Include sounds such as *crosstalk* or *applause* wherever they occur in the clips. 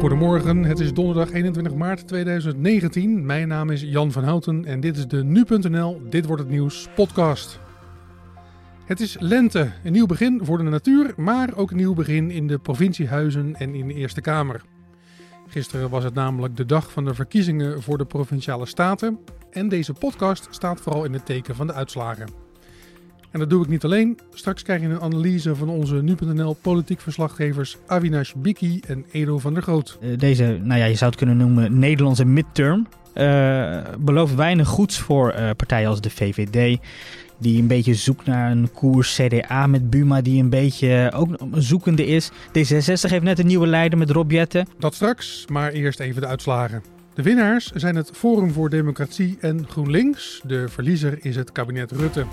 Goedemorgen, het is donderdag 21 maart 2019. Mijn naam is Jan van Houten en dit is de Nu.nl Dit Wordt Het Nieuws podcast. Het is lente, een nieuw begin voor de natuur, maar ook een nieuw begin in de provinciehuizen en in de Eerste Kamer. Gisteren was het namelijk de dag van de verkiezingen voor de provinciale staten en deze podcast staat vooral in het teken van de uitslagen. En dat doe ik niet alleen. Straks krijg je een analyse van onze nu.nl politiek verslaggevers Avinash Biki en Edo van der Groot. Uh, deze, nou ja, je zou het kunnen noemen Nederlandse midterm. Uh, belooft weinig goeds voor uh, partijen als de VVD. Die een beetje zoekt naar een koers. CDA met Buma, die een beetje ook zoekende is. D66 heeft net een nieuwe leider met Rob Jetten. Dat straks, maar eerst even de uitslagen. De winnaars zijn het Forum voor Democratie en GroenLinks. De verliezer is het kabinet Rutte.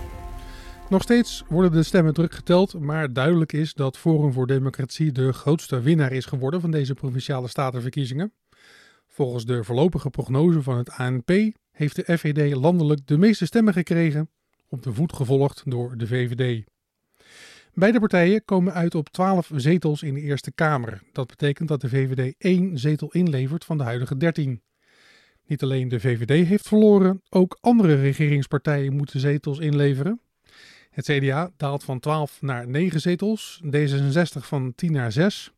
Nog steeds worden de stemmen druk geteld, maar duidelijk is dat Forum voor Democratie de grootste winnaar is geworden van deze provinciale statenverkiezingen. Volgens de voorlopige prognose van het ANP heeft de FVD landelijk de meeste stemmen gekregen, op de voet gevolgd door de VVD. Beide partijen komen uit op 12 zetels in de Eerste Kamer. Dat betekent dat de VVD één zetel inlevert van de huidige 13. Niet alleen de VVD heeft verloren, ook andere regeringspartijen moeten zetels inleveren. Het CDA daalt van 12 naar 9 zetels, D66 van 10 naar 6.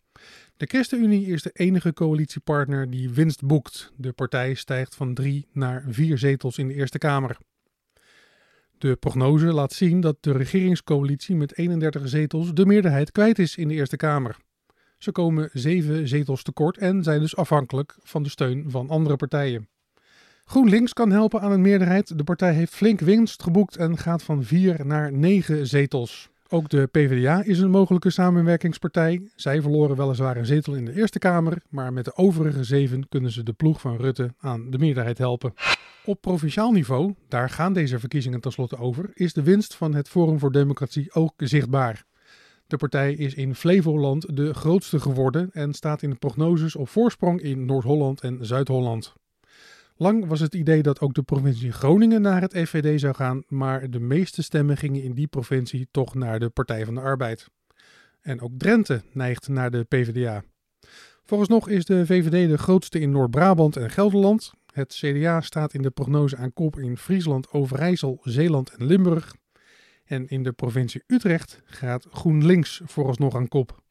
De ChristenUnie is de enige coalitiepartner die winst boekt. De partij stijgt van 3 naar 4 zetels in de Eerste Kamer. De prognose laat zien dat de regeringscoalitie met 31 zetels de meerderheid kwijt is in de Eerste Kamer. Ze komen 7 zetels tekort en zijn dus afhankelijk van de steun van andere partijen. GroenLinks kan helpen aan een meerderheid. De partij heeft flink winst geboekt en gaat van 4 naar 9 zetels. Ook de PvdA is een mogelijke samenwerkingspartij. Zij verloren weliswaar een zetel in de Eerste Kamer, maar met de overige zeven kunnen ze de ploeg van Rutte aan de meerderheid helpen. Op provinciaal niveau, daar gaan deze verkiezingen tenslotte over, is de winst van het Forum voor Democratie ook zichtbaar. De partij is in Flevoland de grootste geworden en staat in de prognoses op voorsprong in Noord-Holland en Zuid-Holland. Lang was het idee dat ook de provincie Groningen naar het FVD zou gaan, maar de meeste stemmen gingen in die provincie toch naar de Partij van de Arbeid. En ook Drenthe neigt naar de PvdA. Volgens nog is de VVD de grootste in Noord-Brabant en Gelderland. Het CDA staat in de prognose aan kop in Friesland, Overijssel, Zeeland en Limburg. En in de provincie Utrecht gaat GroenLinks vooralsnog aan kop.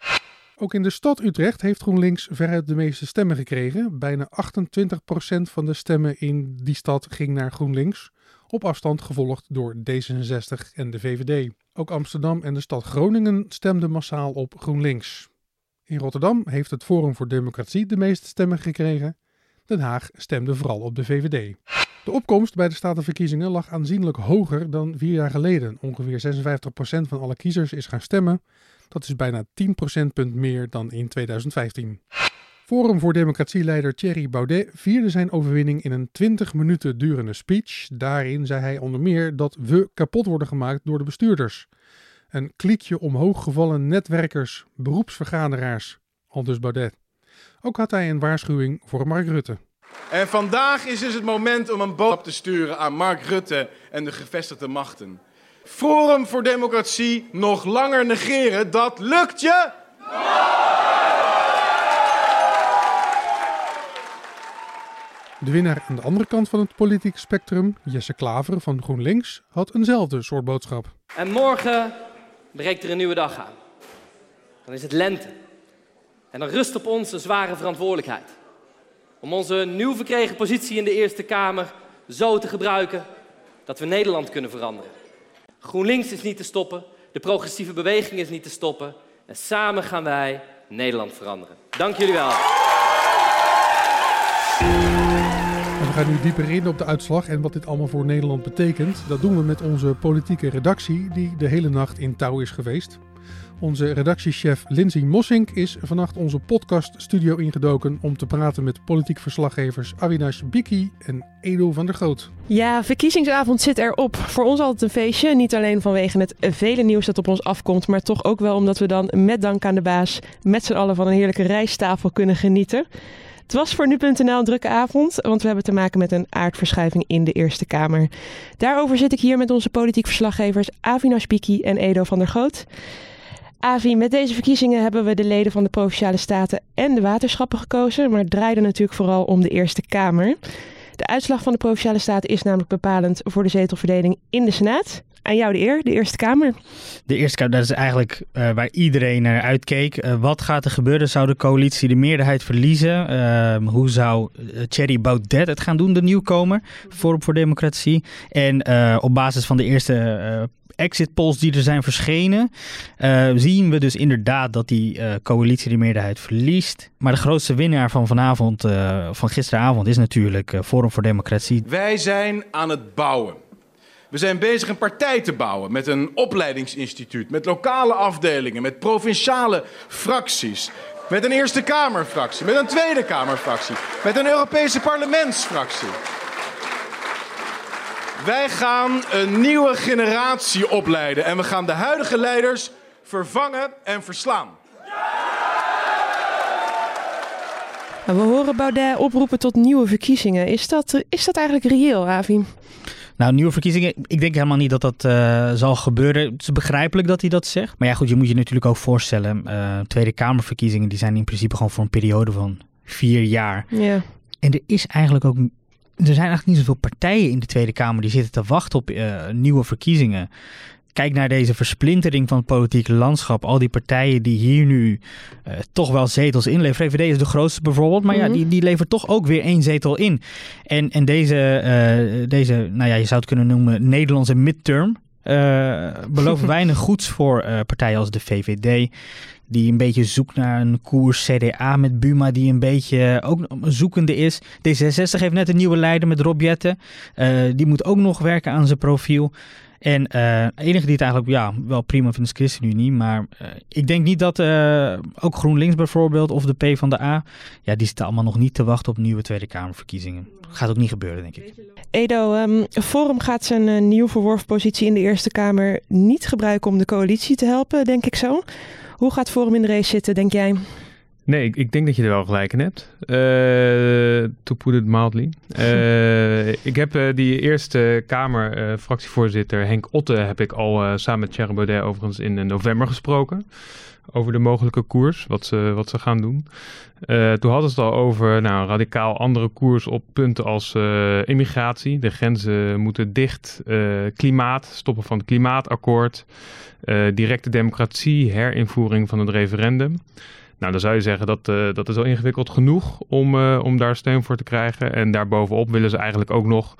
Ook in de stad Utrecht heeft GroenLinks veruit de meeste stemmen gekregen. Bijna 28% van de stemmen in die stad ging naar GroenLinks. Op afstand gevolgd door D66 en de VVD. Ook Amsterdam en de stad Groningen stemden massaal op GroenLinks. In Rotterdam heeft het Forum voor Democratie de meeste stemmen gekregen. Den Haag stemde vooral op de VVD. De opkomst bij de statenverkiezingen lag aanzienlijk hoger dan vier jaar geleden. Ongeveer 56% van alle kiezers is gaan stemmen. Dat is bijna 10 procentpunt meer dan in 2015. Forum voor Democratie-leider Thierry Baudet vierde zijn overwinning in een 20 minuten durende speech. Daarin zei hij onder meer dat we kapot worden gemaakt door de bestuurders. Een kliekje omhooggevallen netwerkers, beroepsvergaderaars, aldus Baudet. Ook had hij een waarschuwing voor Mark Rutte. En vandaag is dus het moment om een boodschap te sturen aan Mark Rutte en de gevestigde machten. Forum voor Democratie nog langer negeren, dat lukt je? De winnaar aan de andere kant van het politiek spectrum, Jesse Klaver van GroenLinks, had eenzelfde soort boodschap. En morgen breekt er een nieuwe dag aan. Dan is het lente. En dan rust op ons een zware verantwoordelijkheid. Om onze nieuw verkregen positie in de Eerste Kamer zo te gebruiken dat we Nederland kunnen veranderen. GroenLinks is niet te stoppen, de progressieve beweging is niet te stoppen. En samen gaan wij Nederland veranderen. Dank jullie wel. we gaan nu dieper in op de uitslag en wat dit allemaal voor Nederland betekent. Dat doen we met onze politieke redactie, die de hele nacht in touw is geweest. Onze redactiechef Lindsay Mossink is vannacht onze podcaststudio ingedoken om te praten met politiek verslaggevers Avinash Biki en Edo van der Groot. Ja, verkiezingsavond zit erop. Voor ons altijd een feestje. Niet alleen vanwege het vele nieuws dat op ons afkomt, maar toch ook wel omdat we dan met dank aan de baas met z'n allen van een heerlijke rijsttafel kunnen genieten. Het was voor nu.nl een drukke avond, want we hebben te maken met een aardverschuiving in de Eerste Kamer. Daarover zit ik hier met onze politiek verslaggevers Avinash Biki en Edo van der Groot. Avi, met deze verkiezingen hebben we de leden van de Provinciale Staten en de waterschappen gekozen, maar het draaide natuurlijk vooral om de Eerste Kamer. De uitslag van de Provinciale Staten is namelijk bepalend voor de zetelverdeling in de Senaat. Aan jou de eer, de Eerste Kamer. De Eerste Kamer, dat is eigenlijk uh, waar iedereen naar uitkeek. Uh, wat gaat er gebeuren? Zou de coalitie de meerderheid verliezen? Uh, hoe zou Thierry Baudet het gaan doen, de nieuwkomer? Forum voor Democratie. En op basis van de eerste exit polls die er zijn verschenen, uh, zien we dus inderdaad dat die uh, coalitie de meerderheid verliest. Maar de grootste winnaar van vanavond, uh, van gisteravond, is natuurlijk Forum voor Democratie. Wij zijn aan het bouwen. We zijn bezig een partij te bouwen met een opleidingsinstituut, met lokale afdelingen, met provinciale fracties. Met een Eerste Kamerfractie, met een Tweede Kamerfractie, met een Europese parlementsfractie. Wij gaan een nieuwe generatie opleiden en we gaan de huidige leiders vervangen en verslaan. We horen Baudet oproepen tot nieuwe verkiezingen. Is dat, is dat eigenlijk reëel, Avi? Nou, nieuwe verkiezingen, ik denk helemaal niet dat dat uh, zal gebeuren. Het is begrijpelijk dat hij dat zegt. Maar ja, goed, je moet je natuurlijk ook voorstellen. Uh, Tweede Kamerverkiezingen, die zijn in principe gewoon voor een periode van vier jaar. Ja. En er is eigenlijk ook er zijn eigenlijk niet zoveel partijen in de Tweede Kamer die zitten te wachten op uh, nieuwe verkiezingen. Kijk naar deze versplintering van het politieke landschap. Al die partijen die hier nu uh, toch wel zetels inleveren. VVD is de grootste bijvoorbeeld, maar mm -hmm. ja, die, die levert toch ook weer één zetel in. En, en deze, uh, deze, nou ja, je zou het kunnen noemen Nederlandse midterm. Uh, beloven *laughs* weinig goeds voor partijen als de VVD die een beetje zoekt naar een koers CDA met Buma, die een beetje ook zoekende is. D66 heeft net een nieuwe leider met Rob Jetten. Uh, die moet ook nog werken aan zijn profiel. En uh, enige die het eigenlijk ja, wel prima vindt is ChristenUnie. Maar uh, ik denk niet dat uh, ook GroenLinks bijvoorbeeld of de P van de A... Ja, die zitten allemaal nog niet te wachten op nieuwe Tweede Kamerverkiezingen. Gaat ook niet gebeuren, denk ik. Edo, um, Forum gaat zijn nieuw verworven positie in de Eerste Kamer niet gebruiken om de coalitie te helpen, denk ik zo. Hoe gaat Forum in de race zitten, denk jij? Nee, ik, ik denk dat je er wel gelijk in hebt. Uh, to put it mildly. Uh, *laughs* ik heb uh, die Eerste Kamer fractievoorzitter Henk Otte... heb ik al samen met Thierry Baudet overigens in november gesproken... over de mogelijke koers, wat ze, wat ze gaan doen. toen hadden ze het al over nou, een radicaal andere koers op punten als immigratie. De grenzen moeten dicht, klimaat, stoppen van het klimaatakkoord... directe democratie, herinvoering van het referendum... Nou, dan zou je zeggen dat uh, dat is al ingewikkeld genoeg om, uh, om daar steun voor te krijgen. En daarbovenop willen ze eigenlijk ook nog,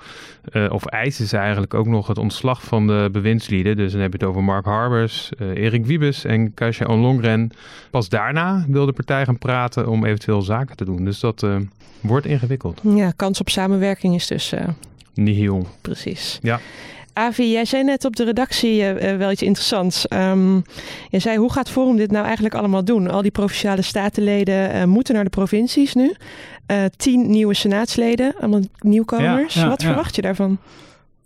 uh, of eisen ze eigenlijk ook nog het ontslag van de bewindslieden. Dus dan heb je het over Mark Harbers, Erik Wiebes en Kasia Onlongren. Pas daarna wil de partij gaan praten om eventueel zaken te doen. Dus dat wordt ingewikkeld. Ja, kans op samenwerking is dus... Nihil. Precies. Ja. Avi, jij zei net op de redactie uh, wel iets interessants. Um, je zei, hoe gaat Forum dit nou eigenlijk allemaal doen? Al die provinciale statenleden uh, moeten naar de provincies nu. Uh, tien nieuwe senaatsleden, allemaal nieuwkomers. Ja, ja, Wat ja. verwacht je daarvan?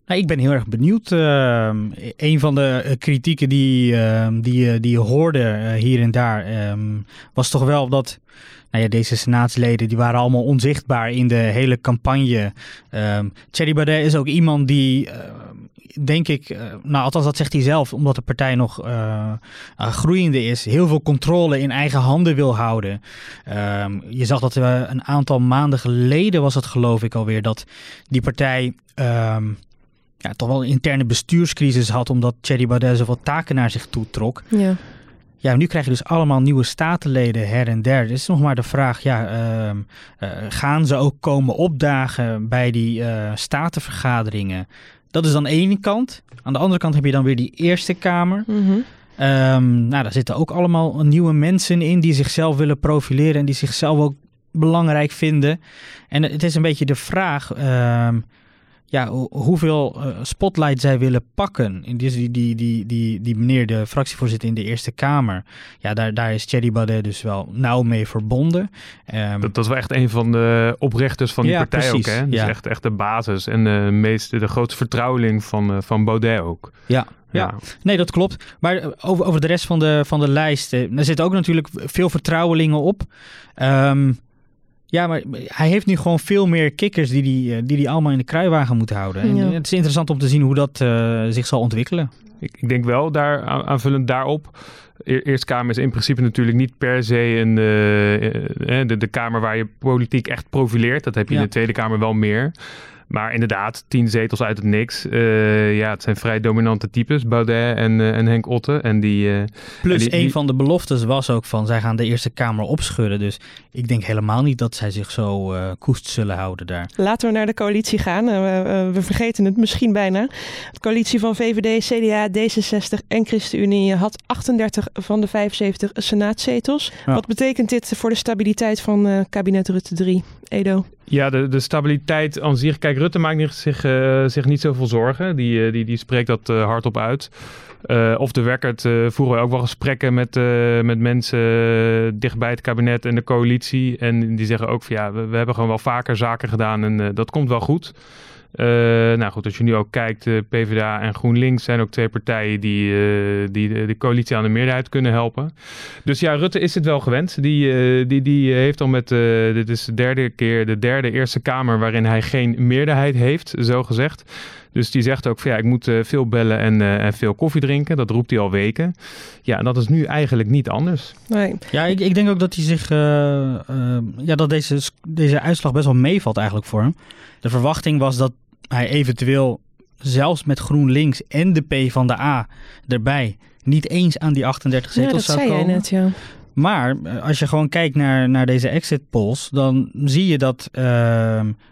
Nou, ik ben heel erg benieuwd. Uh, een van de kritieken die, uh, die, die je hoorde hier en daar um, was toch wel dat nou ja, deze senaatsleden die waren allemaal onzichtbaar in de hele campagne. Um, Thierry Baudet is ook iemand die, denk ik, uh, nou althans dat zegt hij zelf, omdat de partij nog uh, groeiende is, heel veel controle in eigen handen wil houden. Um, je zag dat we een aantal maanden geleden was het geloof ik alweer dat die partij... Um, ja, toch wel een interne bestuurscrisis had, omdat Thierry Baudet zoveel taken naar zich toe trok. Ja. Ja, nu krijg je dus allemaal nieuwe statenleden her en der. Dus is nog maar de vraag, ja, uh, uh, gaan ze ook komen opdagen bij die uh, statenvergaderingen? Dat is dan één kant. Aan de andere kant heb je dan weer die Eerste Kamer. Mm -hmm. um, nou, daar zitten ook allemaal nieuwe mensen in die zichzelf willen profileren en die zichzelf ook belangrijk vinden. En het is een beetje de vraag... Uh, ja, hoeveel uh, spotlight zij willen pakken. In die, die, die, die, die meneer, de fractievoorzitter in de Eerste Kamer, ja, daar, daar is Thierry Baudet dus wel nauw mee verbonden. Um, dat, dat wel echt een van de oprichters van die ja, partij precies, ook, hè? Dus ja. echt, echt de basis en de, meeste, de grootste vertrouweling van, uh, van Baudet ook. Ja, ja. nee, dat klopt. Maar over, over de rest van de, van de lijst, er zitten ook natuurlijk veel vertrouwelingen op. Um, ja, maar hij heeft nu gewoon veel meer kikkers die, die, die die allemaal in de kruiwagen moeten houden. En Ja. het is interessant om te zien hoe dat uh, zich zal ontwikkelen. Ik, ik denk wel, daar, aanvullend daarop, E Eerste Kamer is in principe natuurlijk niet per se een, uh, de, de Kamer waar je politiek echt profileert. Dat heb je in de Tweede Kamer wel meer. Maar inderdaad, tien zetels uit het niks. Uh, ja, het zijn vrij dominante types, Baudet en, uh, en Henk Otte. En die, uh, Plus en die, een van de beloftes was ook van, zij gaan de Eerste Kamer opschudden. Dus ik denk helemaal niet dat zij zich zo koest zullen houden daar. Laten we naar de coalitie gaan. We, we, vergeten het misschien bijna. De coalitie van VVD, CDA, D66 en ChristenUnie had 38 van de 75 senaatzetels. Ja. Wat betekent dit voor de stabiliteit van kabinet Rutte 3? Ja, de, de stabiliteit aan zich. Kijk, Rutte maakt zich, uh, zich niet zoveel zorgen. Die, uh, die, die spreekt dat uh, hardop uit. of de Wekkert voeren we ook wel gesprekken met, met mensen dichtbij het kabinet en de coalitie. En die zeggen ook van ja, we, we hebben gewoon wel vaker zaken gedaan en dat komt wel goed. Uh, nou goed, als je nu ook kijkt, uh, PvdA en GroenLinks zijn ook twee partijen die, uh, die de, de, coalitie aan de meerderheid kunnen helpen. Dus ja, Rutte is het wel gewend. Die, die, die heeft al met, dit is de derde keer, de derde Eerste Kamer waarin hij geen meerderheid heeft, zo gezegd. Dus die zegt ook van ja, ik moet veel bellen en, en, veel koffie drinken. Dat roept hij al weken. Ja, en dat is nu eigenlijk niet anders. Nee. Ja, ik, ik denk ook dat hij zich, ja, dat deze, deze uitslag best wel meevalt eigenlijk voor hem. De verwachting was dat hij eventueel zelfs met GroenLinks en de P van de A erbij niet eens aan die 38 zetels ja, zou komen. Jij net, ja. Maar als je gewoon kijkt naar, naar deze exit polls, dan zie je dat uh,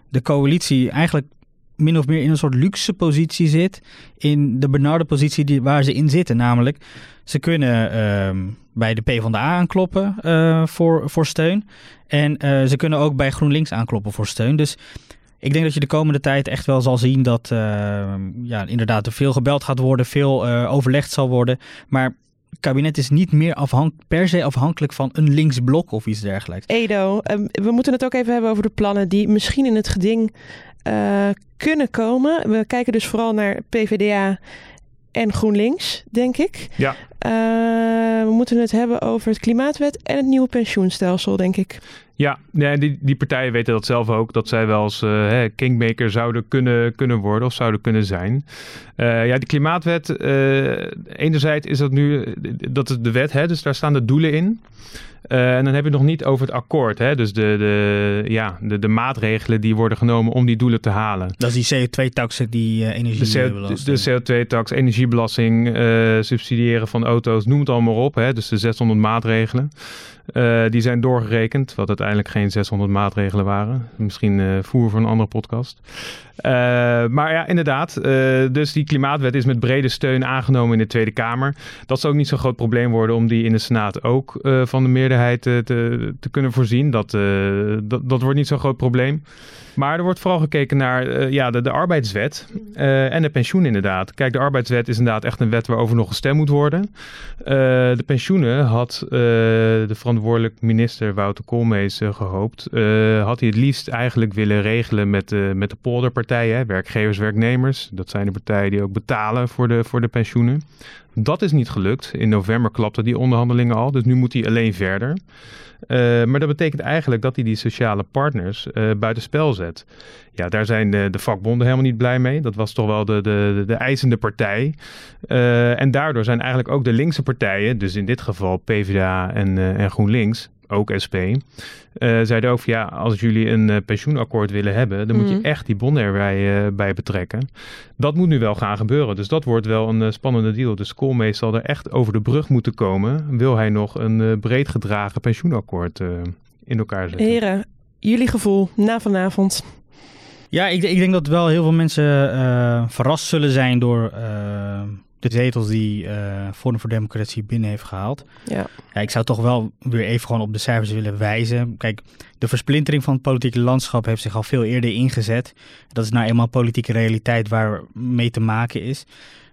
de coalitie eigenlijk min of meer in een soort luxe positie zit. In de benarde positie die, waar ze in zitten. Namelijk, ze kunnen uh, bij de PvdA aankloppen uh, voor, voor steun. En uh, ze kunnen ook bij GroenLinks aankloppen voor steun. Dus ik denk dat je de komende tijd echt wel zal zien dat uh, ja, inderdaad er veel gebeld gaat worden, veel uh, overlegd zal worden. Maar het kabinet is niet meer afhank per se afhankelijk van een linksblok of iets dergelijks. Edo, um, we moeten het ook even hebben over de plannen die misschien in het geding uh, kunnen komen. We kijken dus vooral naar PvdA en GroenLinks, denk ik. Ja. Uh, we moeten het hebben over het klimaatwet en het nieuwe pensioenstelsel, denk ik. Ja, nee, die, die partijen weten dat zelf ook. Dat zij wel als uh, kingmaker zouden kunnen, kunnen worden of zouden kunnen zijn. Uh, ja, die klimaatwet, uh, enerzijds is dat nu, dat is de wet, hè, dus daar staan de doelen in. Uh, en dan heb je het nog niet over het akkoord. Hè? Dus de, de, ja, de, de maatregelen die worden genomen om die doelen te halen. Dat is die CO2-tax, die uh, energiebelasting. De, de CO2-tax, energiebelasting, uh, subsidiëren van auto's, noem het allemaal op. Hè? Dus de 600 maatregelen. Die zijn doorgerekend, wat uiteindelijk geen 600 maatregelen waren. Misschien voer voor een andere podcast. Uh, maar ja, inderdaad. dus die klimaatwet is met brede steun aangenomen in de Tweede Kamer. Dat zal ook niet zo'n groot probleem worden om die in de Senaat ook van de meerderheid te, te, kunnen voorzien. Dat, dat, dat wordt niet zo'n groot probleem. Maar er wordt vooral gekeken naar ja, de, de arbeidswet en de pensioen inderdaad. Kijk, de arbeidswet is inderdaad echt een wet waarover nog gestemd moet worden. De pensioenen had de verantwoordelijk minister Wouter Koolmees gehoopt. had hij het liefst eigenlijk willen regelen met, met de polderpartijen, werkgevers, werknemers. Dat zijn de partijen die ook betalen voor de, voor de pensioenen. Dat is niet gelukt. In november klapte die onderhandelingen al, dus nu moet hij alleen verder. Uh, maar dat betekent eigenlijk dat hij die sociale partners uh, buitenspel zet. Ja, daar zijn de, de, vakbonden helemaal niet blij mee. Dat was toch wel de, de, de eisende partij. Uh, en daardoor zijn eigenlijk ook de linkse partijen, dus in dit geval PvdA en, en GroenLinks, ook SP, uh, zeiden ook van ja, als jullie een uh, pensioenakkoord willen hebben, dan mm. moet je echt die bonden erbij uh, bij betrekken. Dat moet nu wel gaan gebeuren. Dus dat wordt wel een spannende deal. Dus Koolmees zal er echt over de brug moeten komen. Wil hij nog een breed gedragen pensioenakkoord in elkaar zetten? Heren, jullie gevoel na vanavond. Ja, ik, ik denk dat wel heel veel mensen verrast zullen zijn door de zetels die uh, Forum voor Democratie binnen heeft gehaald. Ja. ja. Ik zou toch wel weer even gewoon op de cijfers willen wijzen. Kijk, de versplintering van het politieke landschap heeft zich al veel eerder ingezet. Dat is nou eenmaal politieke realiteit waar mee te maken is.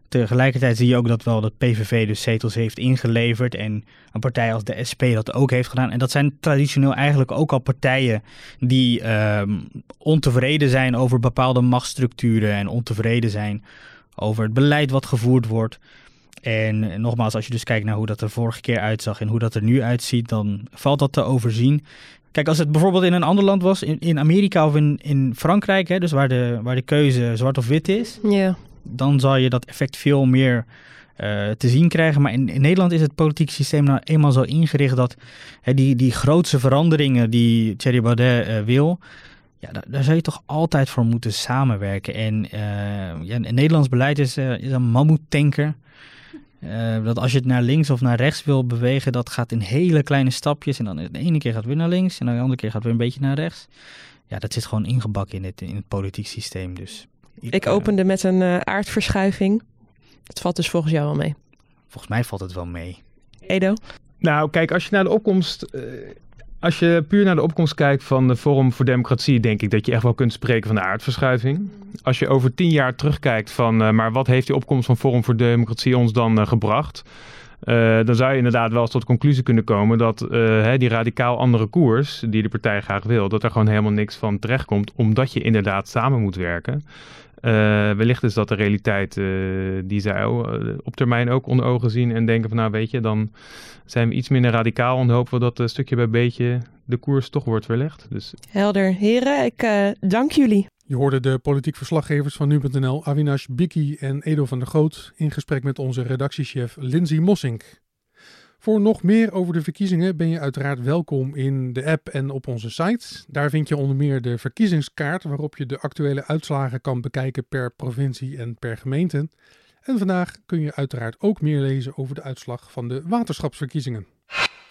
Tegelijkertijd zie je ook dat wel dat PVV dus zetels heeft ingeleverd en een partij als de SP dat ook heeft gedaan. En dat zijn traditioneel eigenlijk ook al partijen die uh, ontevreden zijn over bepaalde machtsstructuren en ontevreden zijn over het beleid wat gevoerd wordt. En nogmaals, als je dus kijkt naar hoe dat er vorige keer uitzag en hoe dat er nu uitziet, dan valt dat te overzien. Kijk, als het bijvoorbeeld in een ander land was, in, in Amerika of in, in Frankrijk, hè, dus waar de, waar de keuze zwart of wit is, yeah. dan zal je dat effect veel meer eh, te zien krijgen. Maar in, in, Nederland is het politieke systeem nou eenmaal zo ingericht dat hè, die, die grootste veranderingen die Thierry Baudet uh, wil, ja, daar, daar, zou je toch altijd voor moeten samenwerken. En uh, ja, Nederlands beleid is, is een mammoetanker. dat als je het naar links of naar rechts wil bewegen, dat gaat in hele kleine stapjes. En dan de ene keer gaat het weer naar links en de andere keer gaat het weer een beetje naar rechts. Ja, dat zit gewoon ingebakken in het, in het politiek systeem. Dus ik, ik opende met een aardverschuiving. Het valt dus volgens jou wel mee? Volgens mij valt het wel mee. Edo? Nou, kijk, als je naar de opkomst. Als je puur naar de opkomst kijkt van de Forum voor Democratie, denk ik dat je echt wel kunt spreken van de aardverschuiving. Als je over tien jaar terugkijkt van, uh, maar wat heeft die opkomst van Forum voor Democratie ons dan uh, gebracht? Uh, dan zou je inderdaad wel eens tot de conclusie kunnen komen dat uh, hè, die radicaal andere koers, die de partij graag wil, dat er gewoon helemaal niks van terechtkomt, omdat je inderdaad samen moet werken. Uh, wellicht is dat de realiteit die zij op termijn ook onder ogen zien en denken van nou weet je, dan zijn we iets minder radicaal en hopen we dat uh, stukje bij beetje de koers toch wordt verlegd. Dus... Helder. Heren, ik dank jullie. Je hoorde de politiek verslaggevers van nu.nl, Avinash Biki en Edo van der Goot, in gesprek met onze redactiechef Lindsay Mossink. Voor nog meer over de verkiezingen ben je uiteraard welkom in de app en op onze site. Daar vind je onder meer de verkiezingskaart waarop je de actuele uitslagen kan bekijken per provincie en per gemeente. En vandaag kun je uiteraard ook meer lezen over de uitslag van de waterschapsverkiezingen.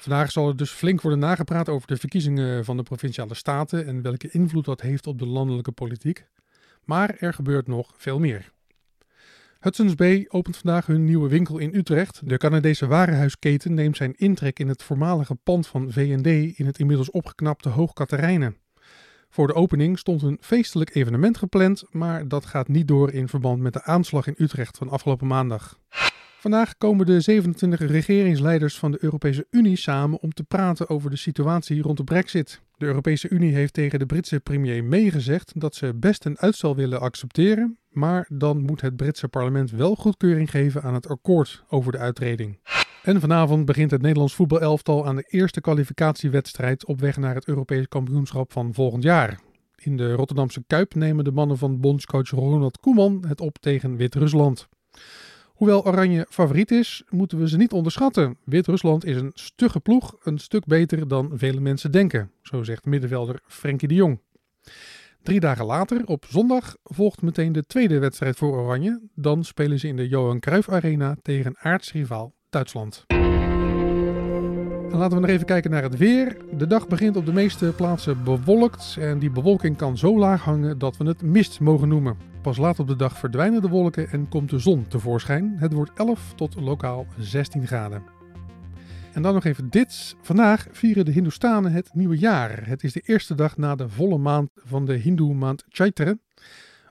Vandaag zal er dus flink worden nagepraat over de verkiezingen van de provinciale staten en welke invloed dat heeft op de landelijke politiek. Maar er gebeurt nog veel meer. Hudson's Bay opent vandaag hun nieuwe winkel in Utrecht. De Canadese warenhuisketen neemt zijn intrek in het voormalige pand van V&D in het inmiddels opgeknapte Hoog Katerijnen. Voor de opening stond een feestelijk evenement gepland, maar dat gaat niet door in verband met de aanslag in Utrecht van afgelopen maandag. Vandaag komen de 27 regeringsleiders van de Europese Unie samen om te praten over de situatie rond de Brexit. De Europese Unie heeft tegen de Britse premier May gezegd dat ze best een uitstel willen accepteren, maar dan moet het Britse parlement wel goedkeuring geven aan het akkoord over de uittreding. En vanavond begint het Nederlands voetbalelftal aan de eerste kwalificatiewedstrijd op weg naar het Europees kampioenschap van volgend jaar. In de Rotterdamse Kuip nemen de mannen van bondscoach Ronald Koeman het op tegen Wit-Rusland. Hoewel Oranje favoriet is, moeten we ze niet onderschatten. Wit-Rusland is een stugge ploeg, een stuk beter dan vele mensen denken, zo zegt middenvelder Frenkie de Jong. Drie dagen later, op zondag, volgt meteen de tweede wedstrijd voor Oranje. Dan spelen ze in de Johan Cruijff Arena tegen aartsrivaal Duitsland. En laten we nog even kijken naar het weer. De dag begint op de meeste plaatsen bewolkt en die bewolking kan zo laag hangen dat we het mist mogen noemen. Pas laat op de dag verdwijnen de wolken en komt de zon tevoorschijn. Het wordt 11 tot lokaal 16 graden. En dan nog even dit. Vandaag vieren de Hindoestanen het nieuwe jaar. Het is de eerste dag na de volle maand van de Hindoe maand Chaitra.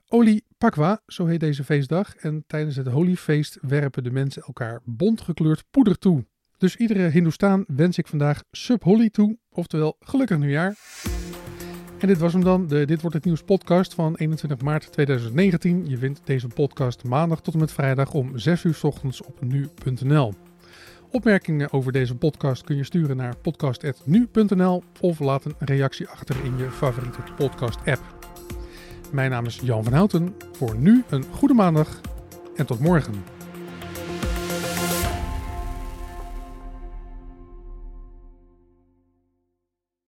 Oli Pakwa, zo heet deze feestdag. En tijdens het Holi-feest werpen de mensen elkaar bontgekleurd poeder toe. Dus iedere Hindoestaan wens ik vandaag Sub Holi toe, oftewel gelukkig nieuwjaar. En dit was hem dan, de Dit Wordt Het Nieuws podcast van 21 maart 2019. Je vindt deze podcast maandag tot en met vrijdag om 6 uur ochtends op nu.nl. Opmerkingen over deze podcast kun je sturen naar podcast.nu.nl of laat een reactie achter in je favoriete podcast app. Mijn naam is Jan van Houten. Voor nu een goede maandag en tot morgen.